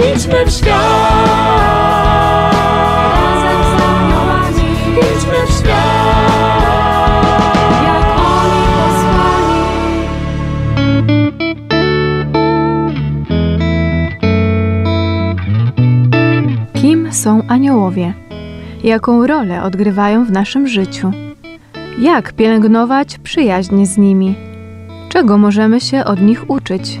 Idźmy w świat. Razem z aniołami, Idźmy w świat. oni posłani. Kim są aniołowie? Jaką rolę odgrywają w naszym życiu? Jak pielęgnować przyjaźń z nimi? Czego możemy się od nich uczyć?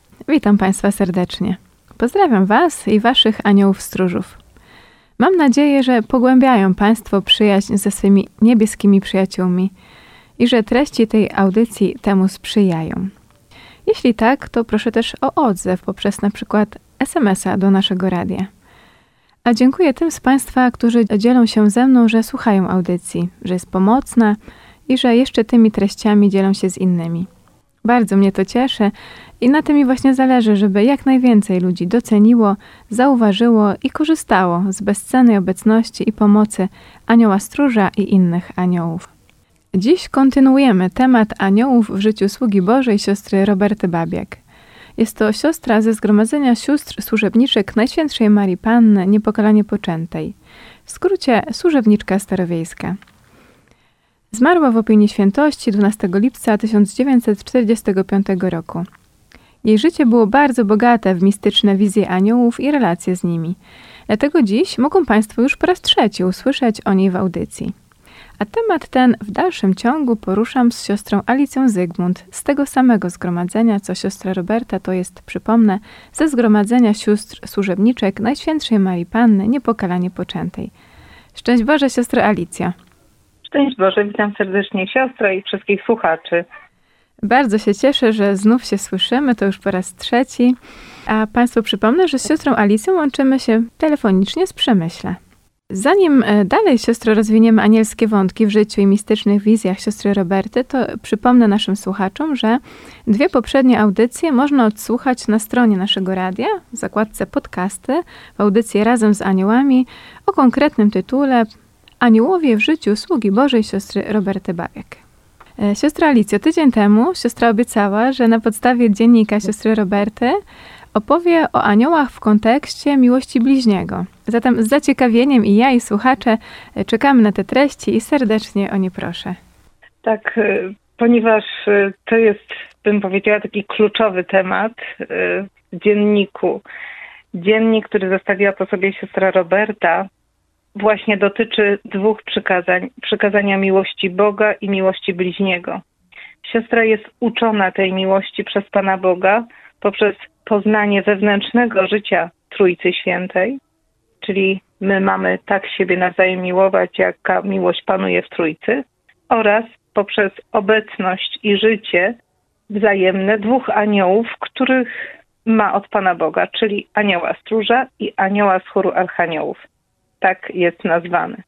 Witam Państwa serdecznie. Pozdrawiam Was i Waszych aniołów stróżów. Mam nadzieję, że pogłębiają Państwo przyjaźń ze swymi niebieskimi przyjaciółmi i że treści tej audycji temu sprzyjają. Jeśli tak, to proszę też o odzew poprzez na przykład SMS-a do naszego radia. A dziękuję tym z Państwa, którzy dzielą się ze mną, że słuchają audycji, że jest pomocna i że jeszcze tymi treściami dzielą się z innymi. Bardzo mnie to cieszy i na tym mi właśnie zależy, żeby jak najwięcej ludzi doceniło, zauważyło i korzystało z bezcennej obecności i pomocy anioła stróża i innych aniołów. Dziś kontynuujemy temat aniołów w życiu sługi Bożej siostry Roberty Babiak. Jest to siostra ze zgromadzenia sióstr służebniczek Najświętszej Marii Panny Niepokalanie Poczętej. W skrócie służebniczka starowiejska. Zmarła w opinii świętości 12 lipca 1945 roku. Jej życie było bardzo bogate w mistyczne wizje aniołów i relacje z nimi. Dlatego dziś mogą Państwo już po raz trzeci usłyszeć o niej w audycji. A temat ten w dalszym ciągu poruszam z siostrą Alicją Zygmunt z tego samego zgromadzenia, co siostra Roberta, to jest, przypomnę, ze zgromadzenia sióstr służebniczek Najświętszej Marii Panny Niepokalanie Poczętej. Szczęść Boże, siostra Alicja. Szczęść Boże, witam serdecznie siostrę i wszystkich słuchaczy. Bardzo się cieszę, że znów się słyszymy, to już po raz trzeci. A Państwu przypomnę, że z siostrą Alicją łączymy się telefonicznie z Przemyśla. Zanim e, dalej, siostro, rozwiniemy anielskie wątki w życiu i mistycznych wizjach siostry Roberty, to przypomnę naszym słuchaczom, że dwie poprzednie audycje można odsłuchać na stronie naszego radia, w zakładce podcasty, w audycji Razem z Aniołami o konkretnym tytule Aniołowie w życiu sługi Bożej siostry Roberty Babiak. E, Siostra Alicjo, tydzień temu siostra obiecała, że na podstawie dziennika siostry Roberty opowie o aniołach w kontekście miłości bliźniego. Zatem z zaciekawieniem i ja i słuchacze e, czekamy na te treści i serdecznie o nie proszę. Tak, y, ponieważ to jest, bym powiedziała, taki kluczowy temat w dzienniku. Dziennik, który zostawiła po sobie siostra Roberta, właśnie dotyczy dwóch przykazań: przykazania miłości Boga i miłości bliźniego. Siostra jest uczona tej miłości przez Pana Boga poprzez poznanie wewnętrznego życia Trójcy Świętej, czyli my mamy tak siebie nawzajem miłować, jaka miłość panuje w Trójcy, oraz poprzez obecność i życie wzajemne dwóch aniołów, których ma od Pana Boga, czyli anioła stróża i anioła z chóru archaniołów. Tak jest nazwany.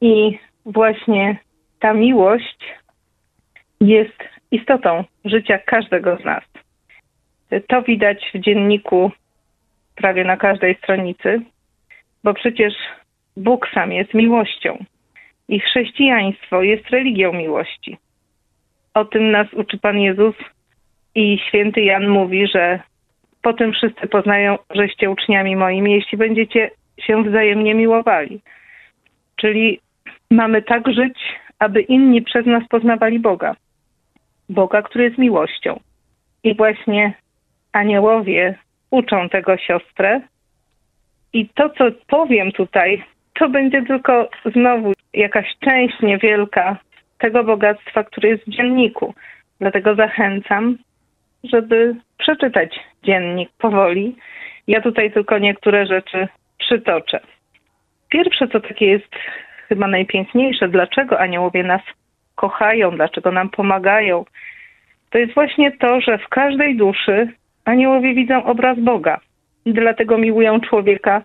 I właśnie ta miłość jest istotą życia każdego z nas. To widać w dzienniku prawie na każdej stronicy, bo przecież Bóg sam jest miłością i chrześcijaństwo jest religią miłości. O tym nas uczy Pan Jezus i święty Jan mówi, że po tym wszyscy poznają, żeście uczniami moimi, jeśli będziecie się wzajemnie miłowali. Czyli mamy tak żyć, aby inni przez nas poznawali Boga. Boga, który jest miłością. I właśnie aniołowie uczą tego siostrę. I to, co powiem tutaj, to będzie tylko znowu jakaś część niewielka tego bogactwa, które jest w dzienniku. Dlatego zachęcam, żeby przeczytać dziennik powoli. Ja tutaj tylko niektóre rzeczy przytoczę. Pierwsze, co takie jest chyba najpiękniejsze, dlaczego aniołowie nas kochają, dlaczego nam pomagają, to jest właśnie to, że w każdej duszy aniołowie widzą obraz Boga i dlatego miłują człowieka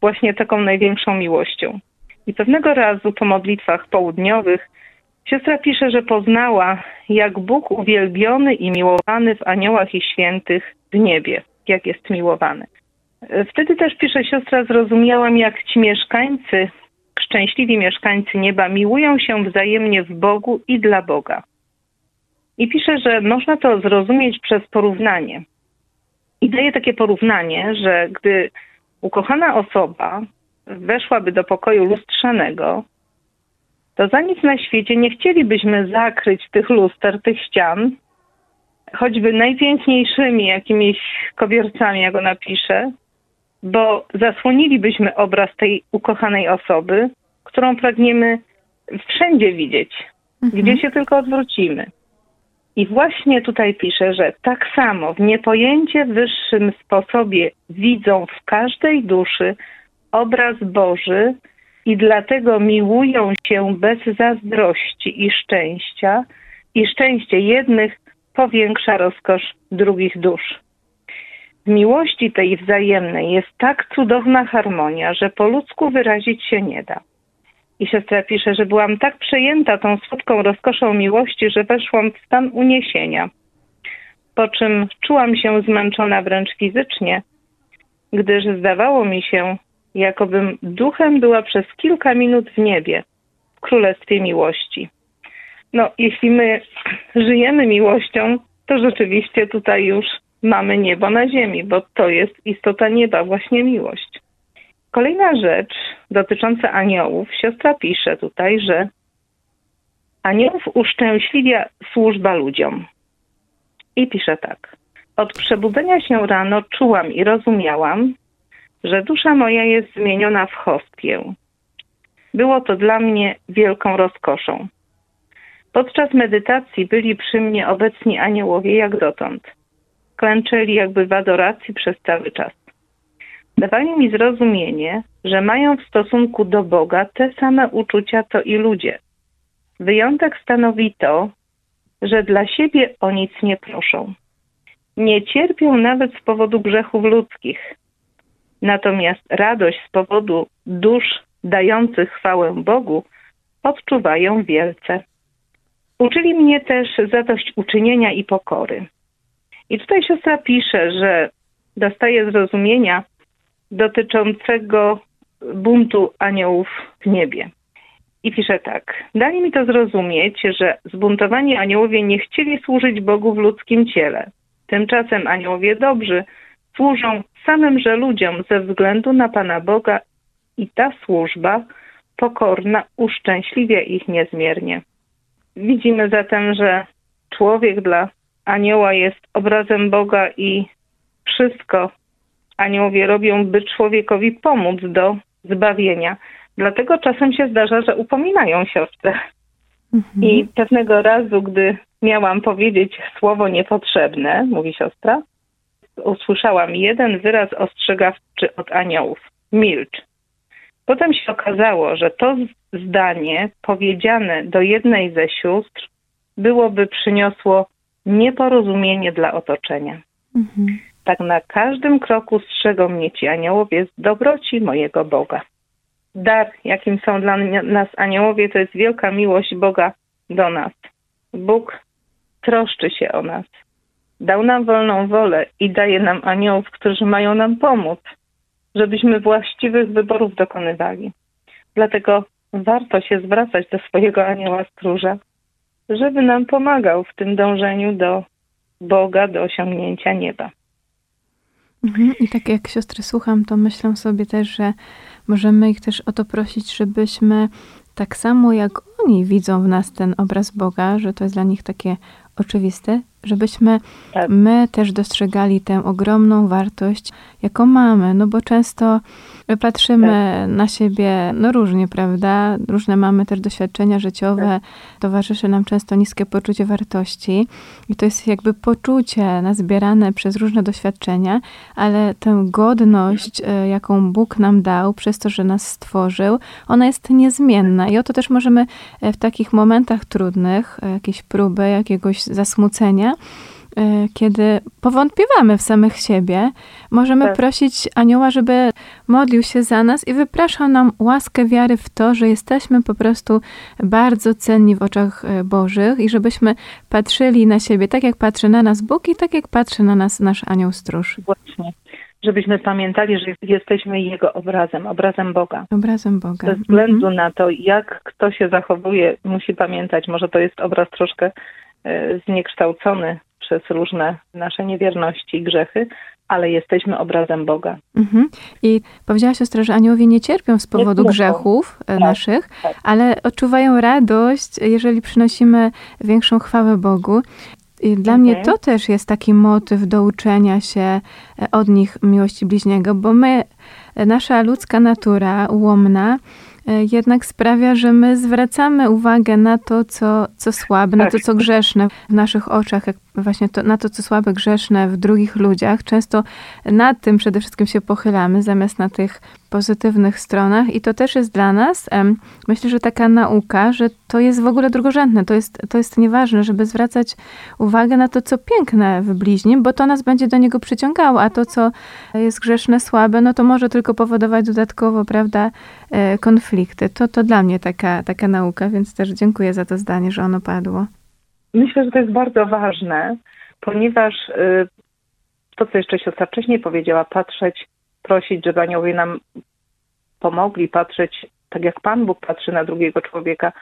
właśnie taką największą miłością. I pewnego razu po modlitwach południowych siostra pisze, że poznała, jak Bóg uwielbiony i miłowany w aniołach i świętych w niebie, jak jest miłowany. Wtedy też pisze siostra, zrozumiałam, jak ci mieszkańcy, szczęśliwi mieszkańcy nieba, miłują się wzajemnie w Bogu i dla Boga. I pisze, że można to zrozumieć przez porównanie. I daje takie porównanie, że gdy ukochana osoba weszłaby do pokoju lustrzanego, to za nic na świecie nie chcielibyśmy zakryć tych luster, tych ścian, choćby najpiękniejszymi jakimiś kobiercami, jak ona pisze, bo zasłonilibyśmy obraz tej ukochanej osoby, którą pragniemy wszędzie widzieć, Mhm. gdzie się tylko odwrócimy. I właśnie tutaj pisze, że tak samo w niepojęcie wyższym sposobie widzą w każdej duszy obraz Boży i dlatego miłują się bez zazdrości i szczęścia, i szczęście jednych powiększa rozkosz drugich dusz. W miłości tej wzajemnej jest tak cudowna harmonia, że po ludzku wyrazić się nie da. I siostra pisze, że byłam tak przejęta tą słodką rozkoszą miłości, że weszłam w stan uniesienia. Po czym czułam się zmęczona wręcz fizycznie, gdyż zdawało mi się, jakobym duchem była przez kilka minut w niebie, w królestwie miłości. No, jeśli my żyjemy miłością, to rzeczywiście tutaj już mamy niebo na ziemi, bo to jest istota nieba, właśnie miłość. Kolejna rzecz dotycząca aniołów. Siostra pisze tutaj, że aniołów uszczęśliwia służba ludziom. I pisze tak. Od przebudzenia się rano czułam i rozumiałam, że dusza moja jest zmieniona w hostię. Było to dla mnie wielką rozkoszą. Podczas medytacji byli przy mnie obecni aniołowie jak dotąd. Klęczeli jakby w adoracji przez cały czas. Dawali mi zrozumienie, że mają w stosunku do Boga te same uczucia co i ludzie. Wyjątek stanowi to, że dla siebie o nic nie proszą. Nie cierpią nawet z powodu grzechów ludzkich. Natomiast radość z powodu dusz dających chwałę Bogu odczuwają wielce. Uczyli mnie też zadośćuczynienia i pokory. I tutaj siostra pisze, że dostaje zrozumienia dotyczącego buntu aniołów w niebie. I pisze tak. Dali mi to zrozumieć, że zbuntowani aniołowie nie chcieli służyć Bogu w ludzkim ciele. Tymczasem aniołowie dobrzy służą samymże ludziom ze względu na Pana Boga i ta służba pokorna uszczęśliwia ich niezmiernie. Widzimy zatem, że człowiek dla anioła jest obrazem Boga i wszystko aniołowie robią, by człowiekowi pomóc do zbawienia. Dlatego czasem się zdarza, że upominają siostrę. Mhm. I pewnego razu, gdy miałam powiedzieć słowo niepotrzebne, mówi siostra, usłyszałam jeden wyraz ostrzegawczy od aniołów. Milcz. Potem się okazało, że to zdanie powiedziane do jednej ze sióstr byłoby przyniosło nieporozumienie dla otoczenia. Mhm. Tak na każdym kroku strzegą mnie ci aniołowie z dobroci mojego Boga. Dar, jakim są dla nas aniołowie, to jest wielka miłość Boga do nas. Bóg troszczy się o nas. Dał nam wolną wolę i daje nam aniołów, którzy mają nam pomóc, żebyśmy właściwych wyborów dokonywali. Dlatego warto się zwracać do swojego anioła stróża, żeby nam pomagał w tym dążeniu do Boga, do osiągnięcia nieba. Mhm. I tak jak siostry słucham, to myślę sobie też, że możemy ich też o to prosić, żebyśmy tak samo jak oni widzą w nas ten obraz Boga, że to jest dla nich takie oczywiste, żebyśmy Tak. my też dostrzegali tę ogromną wartość, jaką mamy, no bo często patrzymy na siebie, no różnie, prawda? Różne mamy też doświadczenia życiowe, towarzyszy nam często niskie poczucie wartości i to jest jakby poczucie nazbierane przez różne doświadczenia, ale tę godność, e, jaką Bóg nam dał przez to, że nas stworzył, ona jest niezmienna. I o to też możemy e, w takich momentach trudnych, e, jakiejś próby, jakiegoś zasmucenia, kiedy powątpiewamy w samych siebie, możemy Tak. prosić anioła, żeby modlił się za nas i wypraszał nam łaskę wiary w to, że jesteśmy po prostu bardzo cenni w oczach e, Bożych i żebyśmy patrzyli na siebie tak, jak patrzy na nas Bóg i tak, jak patrzy na nas nasz anioł stróż. Właśnie. Żebyśmy pamiętali, że jesteśmy Jego obrazem, obrazem Boga. Obrazem Boga. Bez względu Mhm. na to, jak kto się zachowuje, musi pamiętać, może to jest obraz troszkę e, zniekształcony przez różne nasze niewierności i grzechy, ale jesteśmy obrazem Boga. Mhm. I powiedziała siostra, że aniołowie nie cierpią z powodu grzechów e, naszych, tak. ale odczuwają radość, jeżeli przynosimy większą chwałę Bogu. I dla Mhm. mnie to też jest taki motyw do uczenia się e, od nich miłości bliźniego, bo my, e, nasza ludzka natura ułomna, jednak sprawia, że my zwracamy uwagę na to, co, co słabe, na Tak. to, co grzeszne w naszych oczach, jak właśnie to, na to, co słabe, grzeszne w drugich ludziach. Często nad tym przede wszystkim się pochylamy, zamiast na tych pozytywnych stronach. I to też jest dla nas, myślę, że taka nauka, że to jest w ogóle drugorzędne, to jest, to jest nieważne, żeby zwracać uwagę na to, co piękne w bliźnim, bo to nas będzie do niego przyciągało, a to, co jest grzeszne, słabe, no to może tylko powodować dodatkowo, prawda, e, konflikty. To, to dla mnie taka, taka nauka, więc też dziękuję za to zdanie, że ono padło. Myślę, że to jest bardzo ważne, ponieważ y, to, co jeszcze siostra wcześniej powiedziała, patrzeć, prosić, żeby aniołowie nam pomogli, patrzeć tak jak Pan Bóg patrzy na drugiego człowieka,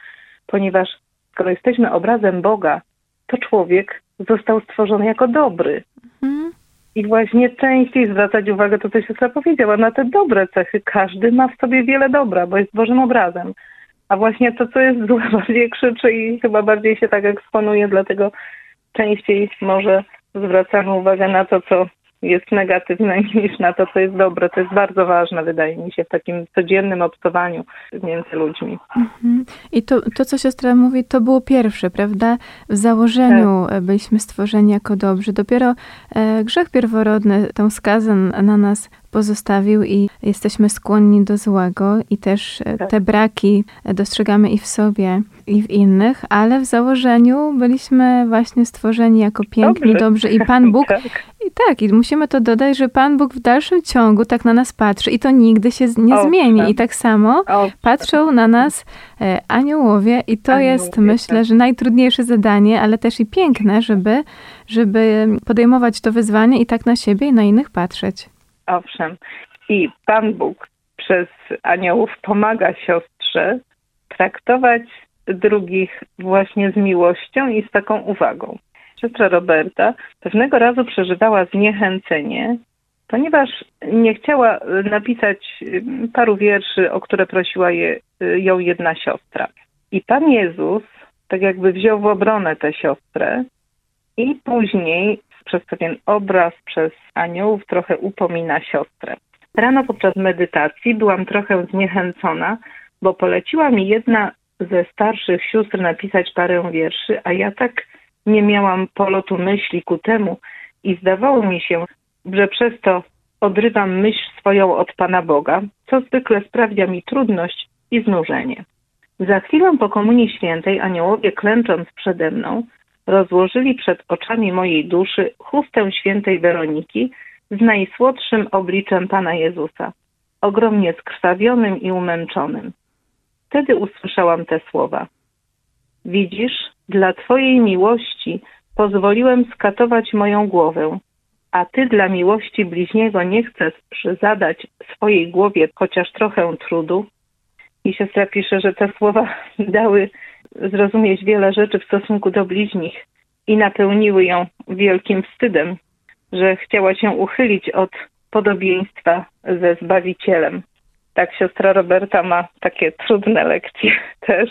ponieważ skoro jesteśmy obrazem Boga, to człowiek został stworzony jako dobry. Mhm. I właśnie częściej zwracać uwagę, to co siostra powiedziała, na te dobre cechy. Każdy ma w sobie wiele dobra, bo jest Bożym obrazem. A właśnie to, co jest złe, bardziej krzyczy i chyba bardziej się tak eksponuje, dlatego częściej może zwracamy uwagę na to, co jest negatywne, niż na to, co jest dobre. To jest bardzo ważne, wydaje mi się, w takim codziennym obcowaniu między ludźmi. Mhm. I to, to, co siostra mówi, to było pierwsze, prawda? W założeniu e, byliśmy stworzeni jako dobrzy. Dopiero e, grzech pierworodny tą skazę na nas pozostawił i jesteśmy skłonni do złego i też e, Tak. te braki e, dostrzegamy i w sobie, i w innych, ale w założeniu byliśmy właśnie stworzeni jako piękni, Dobrzy. dobrzy i Pan Bóg Tak. Tak, i musimy to dodać, że Pan Bóg w dalszym ciągu tak na nas patrzy i to nigdy się nie Owszem. zmieni. I tak samo O, patrzą na nas e, aniołowie i to Aniołowie, jest, myślę, tak. że najtrudniejsze zadanie, ale też i piękne, żeby, żeby podejmować to wyzwanie i tak na siebie i na innych patrzeć. Owszem. I Pan Bóg przez aniołów pomaga siostrze traktować drugich właśnie z miłością i z taką uwagą. Siostra Roberta pewnego razu przeżywała zniechęcenie, ponieważ nie chciała napisać y, paru wierszy, o które prosiła je, y, ją jedna siostra. I Pan Jezus tak jakby wziął w obronę tę siostrę i później przez pewien obraz, przez aniołów trochę upomina siostrę. Rano podczas medytacji byłam trochę zniechęcona, bo poleciła mi jedna ze starszych sióstr napisać parę wierszy, a ja tak nie miałam polotu myśli ku temu i zdawało mi się, że przez to odrywam myśl swoją od Pana Boga, co zwykle sprawia mi trudność i znużenie. Za chwilę po Komunii Świętej aniołowie klęcząc przede mną rozłożyli przed oczami mojej duszy chustę świętej Weroniki z najsłodszym obliczem Pana Jezusa, ogromnie skrwawionym i umęczonym. Wtedy usłyszałam te słowa. Widzisz, dla Twojej miłości pozwoliłem skatować moją głowę, a Ty dla miłości bliźniego nie chcesz zadać swojej głowie chociaż trochę trudu. I siostra pisze, że te słowa dały zrozumieć wiele rzeczy w stosunku do bliźnich i napełniły ją wielkim wstydem, że chciała się uchylić od podobieństwa ze Zbawicielem. Tak siostra Roberta ma takie trudne lekcje też,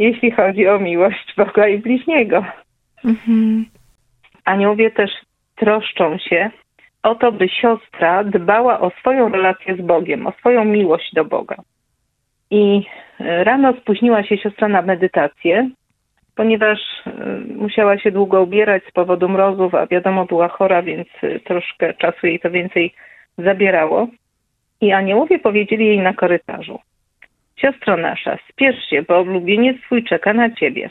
jeśli chodzi o miłość Boga i bliźniego. Mhm. Aniołowie też troszczą się o to, by siostra dbała o swoją relację z Bogiem, o swoją miłość do Boga. I e, rano spóźniła się siostra na medytację, ponieważ e, musiała się długo ubierać z powodu mrozów, a wiadomo, była chora, więc e, troszkę czasu jej to więcej zabierało. I aniołowie powiedzieli jej na korytarzu: Siostro nasza, spiesz się, bo oblubieniec swój czeka na ciebie.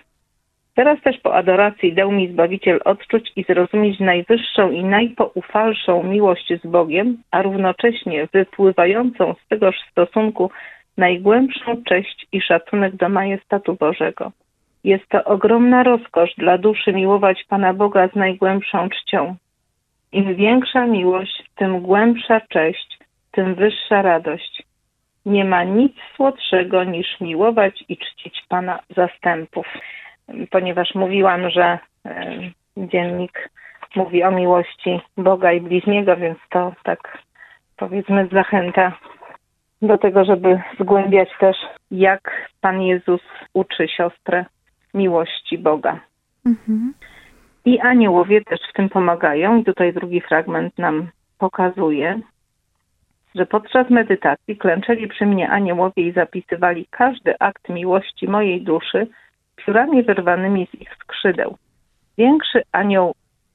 Teraz też po adoracji dał mi Zbawiciel odczuć i zrozumieć najwyższą i najpoufalszą miłość z Bogiem, a równocześnie wypływającą z tegoż stosunku najgłębszą cześć i szacunek do majestatu Bożego. Jest to ogromna rozkosz dla duszy miłować Pana Boga z najgłębszą czcią. Im większa miłość, tym głębsza cześć, tym wyższa radość. Nie ma nic słodszego niż miłować i czcić Pana zastępów. Ponieważ mówiłam, że dziennik mówi o miłości Boga i bliźniego, więc to tak powiedzmy zachęta do tego, żeby zgłębiać też, jak Pan Jezus uczy siostrę miłości Boga. Mhm. I aniołowie też w tym pomagają. I tutaj drugi fragment nam pokazuje, że podczas medytacji klęczeli przy mnie aniołowie i zapisywali każdy akt miłości mojej duszy piórami wyrwanymi z ich skrzydeł. Większy anioł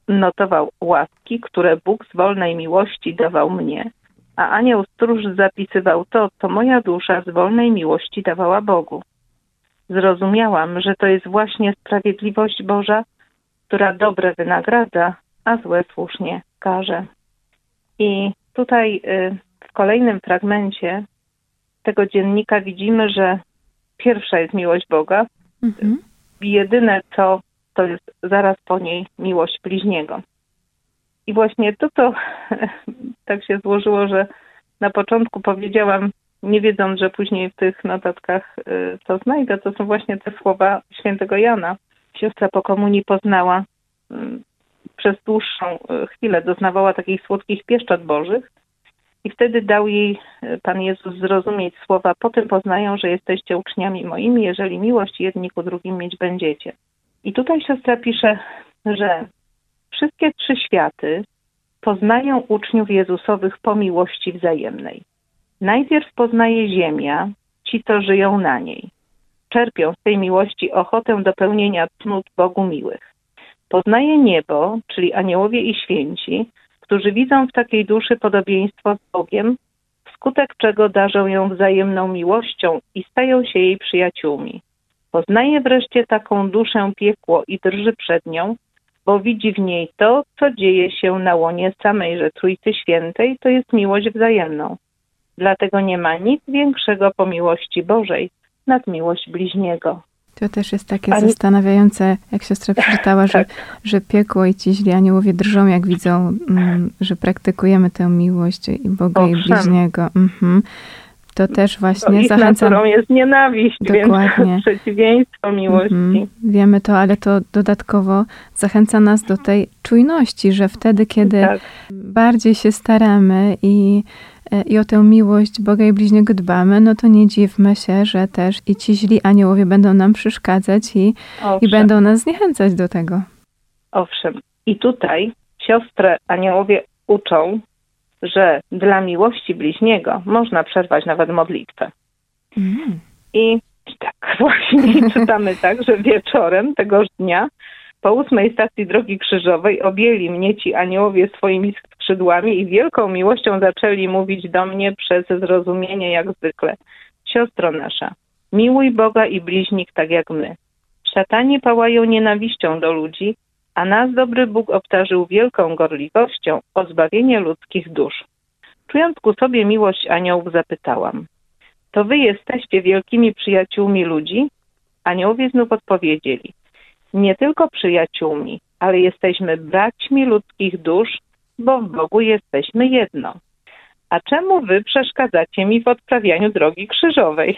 notował łaski, które Bóg z wolnej miłości dawał mnie, a anioł stróż zapisywał to, co moja dusza z wolnej miłości dawała Bogu. Zrozumiałam, że to jest właśnie sprawiedliwość Boża, która dobre wynagradza, a złe słusznie karze. I tutaj y, kolejnym fragmencie tego dziennika widzimy, że pierwsza jest miłość Boga, Mhm. jedyne co to jest zaraz po niej miłość bliźniego. I właśnie to, co tak się złożyło, że na początku powiedziałam, nie wiedząc, że później w tych notatkach y, to znajdę, to są właśnie te słowa świętego Jana. Siostra po komunii poznała, y, przez dłuższą y, chwilę doznawała takich słodkich pieszczot bożych i wtedy dał jej y, Pan Jezus zrozumieć słowa, potem poznają, że jesteście uczniami moimi, jeżeli miłość jedni ku drugim mieć będziecie. I tutaj siostra pisze, że wszystkie trzy światy poznają uczniów Jezusowych po miłości wzajemnej. Najpierw poznaje ziemia, ci, co żyją na niej. Czerpią z tej miłości ochotę do pełnienia cnót Bogu miłych. Poznaje niebo, czyli aniołowie i święci, którzy widzą w takiej duszy podobieństwo z Bogiem, wskutek czego darzą ją wzajemną miłością i stają się jej przyjaciółmi. Poznaje wreszcie taką duszę piekło i drży przed nią, bo widzi w niej to, co dzieje się na łonie samejże Trójcy Świętej, to jest miłość wzajemną. Dlatego nie ma nic większego po miłości Bożej nad miłość bliźniego. To też jest takie Ani- zastanawiające, jak siostra przeczytała, że, Tak. że piekło i ci źli aniołowie drżą, jak widzą, mm, że praktykujemy tę miłość i Boga i Owszem. bliźniego. Mhm. To też właśnie ich zachęcam. naturą jest nienawiść, Dokładnie. więc przeciwieństwo miłości. Mhm. Wiemy to, ale to dodatkowo zachęca nas do tej czujności, że wtedy, kiedy Tak. bardziej się staramy i, e, i o tę miłość Boga i bliźniego dbamy, no to nie dziwmy się, że też i ci źli aniołowie będą nam przeszkadzać i, i będą nas zniechęcać do tego. Owszem. I tutaj siostrę aniołowie uczą, że dla miłości bliźniego można przerwać nawet modlitwę. Mm. I tak właśnie czytamy tak, że wieczorem tegoż dnia po ósmej stacji Drogi Krzyżowej objęli mnie ci aniołowie swoimi skrzydłami i wielką miłością zaczęli mówić do mnie przez zrozumienie jak zwykle. Siostro nasza, miłuj Boga i bliźnik tak jak my. Szatani pałają nienawiścią do ludzi, a nas dobry Bóg obdarzył wielką gorliwością o zbawienie ludzkich dusz. Czując ku sobie miłość aniołów, zapytałam: To wy jesteście wielkimi przyjaciółmi ludzi? Aniołowie znów odpowiedzieli: Nie tylko przyjaciółmi, ale jesteśmy braćmi ludzkich dusz, bo w Bogu jesteśmy jedno. A czemu wy przeszkadzacie mi w odprawianiu drogi krzyżowej?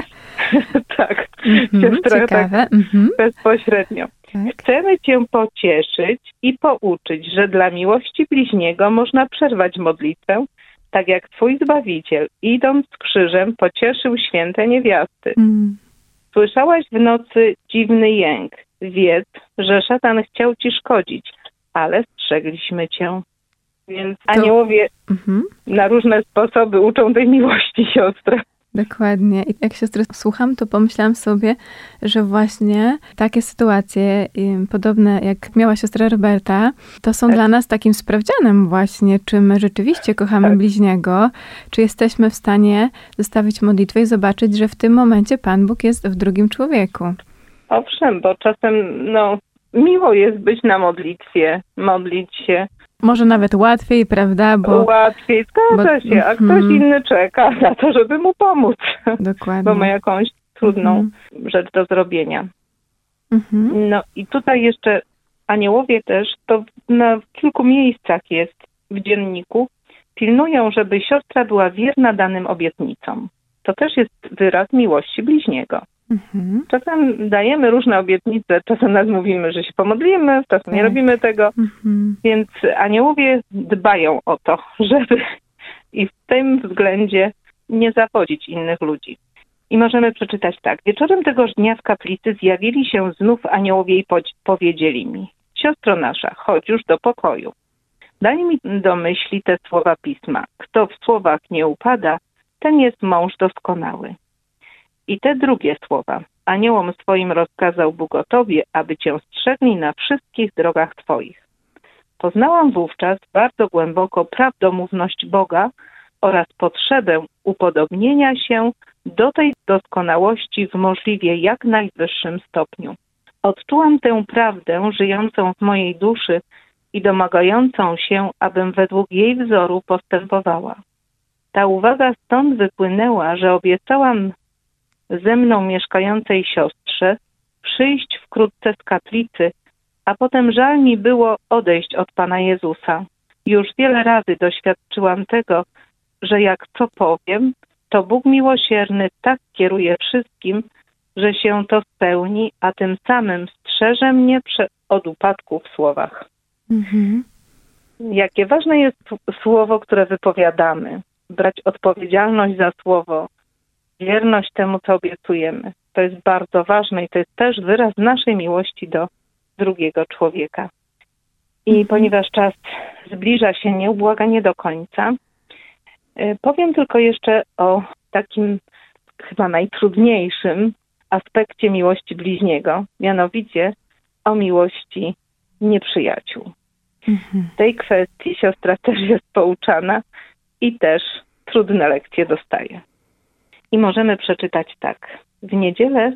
tak, Mhm, siostra tak. Mhm, bezpośrednio. tak. Chcemy Cię pocieszyć i pouczyć, że dla miłości bliźniego można przerwać modlitwę, tak jak Twój Zbawiciel, idąc krzyżem, pocieszył święte niewiasty. Mm. Słyszałaś w nocy dziwny jęk. Wiedz, że szatan chciał Ci szkodzić, ale strzegliśmy Cię. Więc To- aniołowie Mhm. na różne sposoby uczą tej miłości siostry. Dokładnie. I jak siostry słucham, to pomyślałam sobie, że właśnie takie sytuacje, podobne jak miała siostra Roberta, to są Tak. dla nas takim sprawdzianem właśnie, czy my rzeczywiście kochamy Tak. bliźniego, czy jesteśmy w stanie zostawić modlitwę i zobaczyć, że w tym momencie Pan Bóg jest w drugim człowieku. Owszem, bo czasem no, miło jest być na modlitwie, modlić się Może nawet łatwiej, prawda? Bo łatwiej, zgadza bo- się, a ktoś mhm. inny czeka na to, żeby mu pomóc, dokładnie. bo ma jakąś trudną Mhm. rzecz do zrobienia. Mhm. No i tutaj jeszcze aniołowie też, to na kilku miejscach jest w dzienniku, pilnują, żeby siostra była wierna danym obietnicom. To też jest wyraz miłości bliźniego. Mhm. Czasem dajemy różne obietnice, czasem nas mówimy, że się pomodlimy, czasem nie Tak. robimy tego, Mhm. więc aniołowie dbają o to, żeby i w tym względzie nie zawodzić innych ludzi. I możemy przeczytać tak. Wieczorem tegoż dnia w kaplicy zjawili się znów aniołowie i powiedzieli mi: Siostro nasza, chodź już do pokoju. Dali mi do myśli te słowa pisma. Kto w słowach nie upada, ten jest mąż doskonały. I te drugie słowa. Aniołom swoim rozkazał Bóg o tobie, aby cię strzegli na wszystkich drogach twoich. Poznałam wówczas bardzo głęboko prawdomówność Boga oraz potrzebę upodobnienia się do tej doskonałości w możliwie jak najwyższym stopniu. Odczułam tę prawdę żyjącą w mojej duszy i domagającą się, abym według jej wzoru postępowała. Ta uwaga stąd wypłynęła, że obiecałam ze mną mieszkającej siostrze przyjść wkrótce z kaplicy, a potem żal mi było odejść od Pana Jezusa. Już wiele razy doświadczyłam tego, że jak co powiem, to Bóg miłosierny tak kieruje wszystkim, że się to spełni, a tym samym strzeże mnie od upadku w słowach. Mhm. Jakie ważne jest słowo, które wypowiadamy, brać odpowiedzialność za słowo, wierność temu, co obiecujemy. To jest bardzo ważne i to jest też wyraz naszej miłości do drugiego człowieka. I Mhm. ponieważ czas zbliża się nieubłaganie do końca, y, powiem tylko jeszcze o takim chyba najtrudniejszym aspekcie miłości bliźniego, mianowicie o miłości nieprzyjaciół. Mhm. W tej kwestii siostra też jest pouczana i też trudne lekcje dostaje. I możemy przeczytać tak. W niedzielę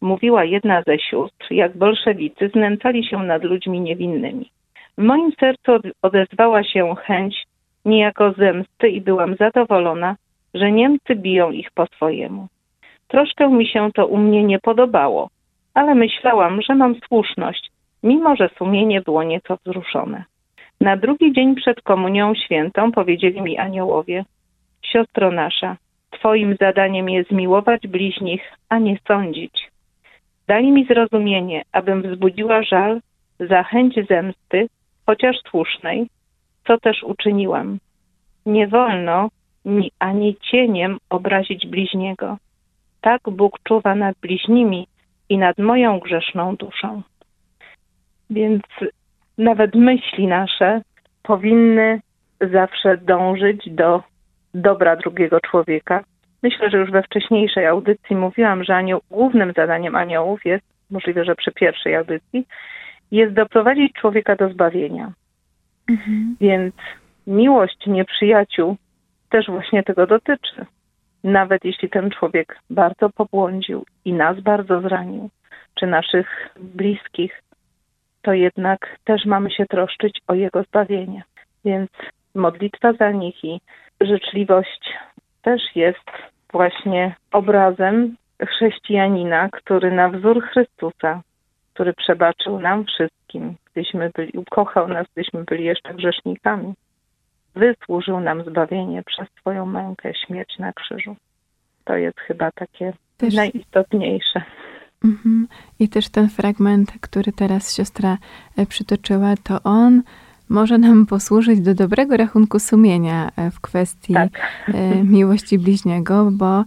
mówiła jedna ze sióstr, jak bolszewicy znęcali się nad ludźmi niewinnymi. W moim sercu od- odezwała się chęć niejako zemsty i byłam zadowolona, że Niemcy biją ich po swojemu. Troszkę mi się to u mnie nie podobało, ale myślałam, że mam słuszność, mimo że sumienie było nieco wzruszone. Na drugi dzień przed komunią świętą powiedzieli mi aniołowie: Siostro nasza, Twoim zadaniem jest miłować bliźnich, a nie sądzić. Dali mi zrozumienie, abym wzbudziła żal za chęć zemsty, chociaż słusznej, co też uczyniłam. Nie wolno ni ani cieniem obrazić bliźniego. Tak Bóg czuwa nad bliźnimi i nad moją grzeszną duszą. Więc nawet myśli nasze powinny zawsze dążyć do dobra drugiego człowieka. Myślę, że już we wcześniejszej audycji mówiłam, że anioł, głównym zadaniem aniołów jest, możliwe, że przy pierwszej audycji, jest doprowadzić człowieka do zbawienia. Mhm. Więc miłość nieprzyjaciół też właśnie tego dotyczy. Nawet jeśli ten człowiek bardzo pobłądził i nas bardzo zranił, czy naszych bliskich, to jednak też mamy się troszczyć o jego zbawienie. Więc modlitwa za nich i życzliwość też jest właśnie obrazem chrześcijanina, który na wzór Chrystusa, który przebaczył nam wszystkim, gdyśmy byli, ukochał nas, gdyśmy byli jeszcze grzesznikami, wysłużył nam zbawienie przez swoją mękę, śmierć na krzyżu. To jest chyba takie Też- najistotniejsze. Mhm. I też ten fragment, który teraz siostra e, przytoczyła, to on może nam posłużyć do dobrego rachunku sumienia e, w kwestii Tak. e, miłości bliźniego, bo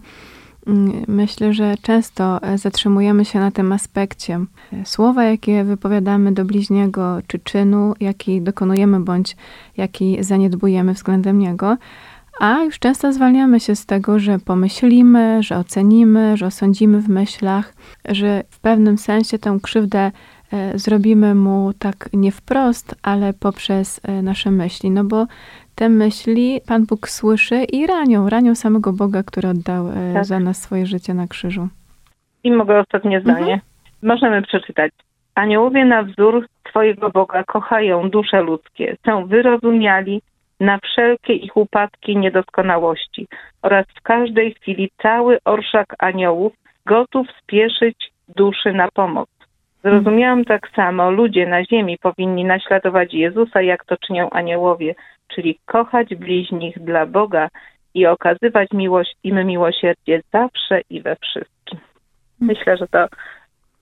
mm, myślę, że często e, zatrzymujemy się na tym aspekcie. Słowa, jakie wypowiadamy do bliźniego, czy czynu, jaki dokonujemy, bądź jaki zaniedbujemy względem niego, a już często zwalniamy się z tego, że pomyślimy, że ocenimy, że osądzimy w myślach, że w pewnym sensie tę krzywdę zrobimy mu tak nie wprost, ale poprzez e, nasze myśli. No bo te myśli Pan Bóg słyszy i ranią, ranią samego Boga, który oddał e, Tak. za nas swoje życie na krzyżu. I mogę ostatnie zdanie. możemy przeczytać. Aniołowie na wzór Twojego Boga kochają dusze ludzkie, są wyrozumiali na wszelkie ich upadki i niedoskonałości oraz w każdej chwili cały orszak aniołów gotów spieszyć duszy na pomoc. Zrozumiałam tak samo, ludzie na ziemi powinni naśladować Jezusa, jak to czynią aniołowie, czyli kochać bliźnich dla Boga i okazywać miłość, im miłosierdzie zawsze i we wszystkim. Myślę, że to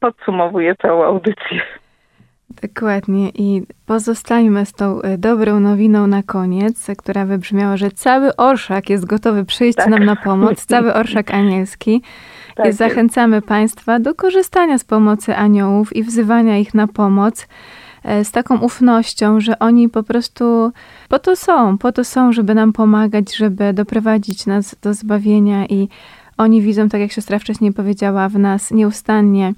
podsumowuje całą audycję. Dokładnie i pozostańmy z tą e, dobrą nowiną na koniec, która wybrzmiała, że cały orszak jest gotowy przyjść Tak. nam na pomoc, cały orszak anielski. Tak I jest. zachęcamy Państwa do korzystania z pomocy aniołów i wzywania ich na pomoc e, z taką ufnością, że oni po prostu po to są, po to są, żeby nam pomagać, żeby doprowadzić nas do zbawienia i oni widzą, tak jak siostra wcześniej powiedziała, w nas nieustannie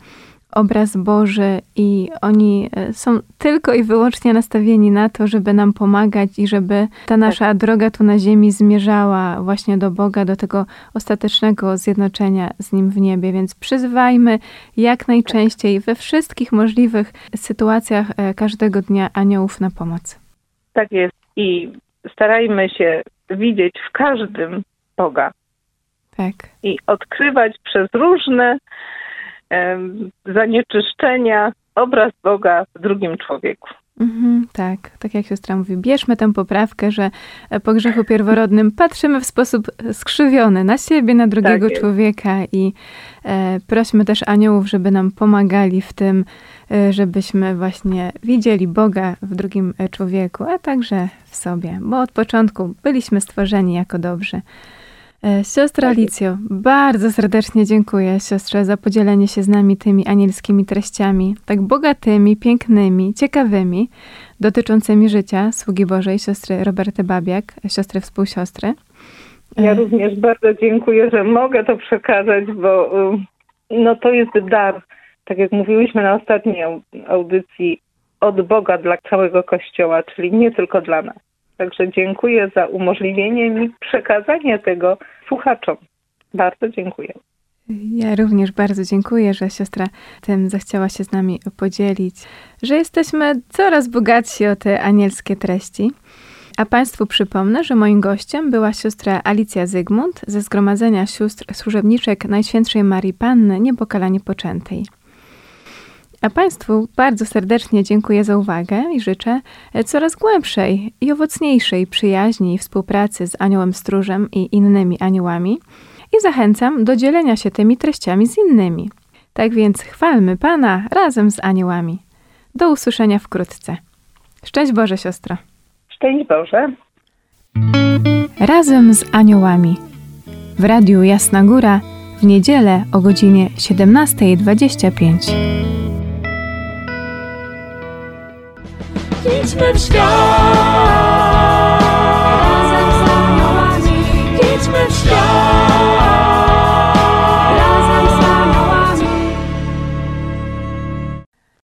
obraz Boży i oni e, są tylko i wyłącznie nastawieni na to, żeby nam pomagać i żeby ta nasza droga tu na ziemi zmierzała właśnie do Boga, do tego ostatecznego zjednoczenia z Nim w niebie. Więc przyzwajmy jak najczęściej we wszystkich możliwych sytuacjach e, każdego dnia aniołów na pomoc. Tak jest. I starajmy się widzieć w każdym Boga Tak. i odkrywać przez różne zanieczyszczenia obraz Boga w drugim człowieku. Mhm, tak, tak jak siostra mówi, bierzmy tę poprawkę, że po grzechu pierworodnym patrzymy w sposób skrzywiony na siebie, na drugiego jest. człowieka i e, prośmy też aniołów, żeby nam pomagali w tym, e, żebyśmy właśnie widzieli Boga w drugim e, człowieku, a także w sobie, bo od początku byliśmy stworzeni jako dobrzy. E, Siostra Tak. Alicjo, bardzo serdecznie dziękuję siostrze za podzielenie się z nami tymi anielskimi treściami, tak bogatymi, pięknymi, ciekawymi, dotyczącymi życia sługi Bożej, siostry Roberty Babiak, siostry współsiostry. Ja E, również bardzo dziękuję, że mogę to przekazać, bo y, no to jest dar, tak jak mówiłyśmy na ostatniej au- audycji, od Boga dla całego Kościoła, czyli nie tylko dla nas. Także dziękuję za umożliwienie mi przekazania tego słuchaczom. Bardzo dziękuję. Ja również bardzo dziękuję, że siostra tym zechciała się z nami podzielić, że jesteśmy coraz bogatsi o te anielskie treści. A Państwu przypomnę, że moim gościem była siostra Alicja Zygmunt ze Zgromadzenia Sióstr Służebniczek Najświętszej Marii Panny Niepokalanie Poczętej. A Państwu bardzo serdecznie dziękuję za uwagę i życzę coraz głębszej i owocniejszej przyjaźni i współpracy z Aniołem Stróżem i innymi aniołami i zachęcam do dzielenia się tymi treściami z innymi. Tak więc chwalmy Pana razem z aniołami. Do usłyszenia wkrótce. Szczęść Boże, siostro. Szczęść Boże. Razem z aniołami. W Radiu Jasna Góra w niedzielę o godzinie 17.25. Idźmy w świat,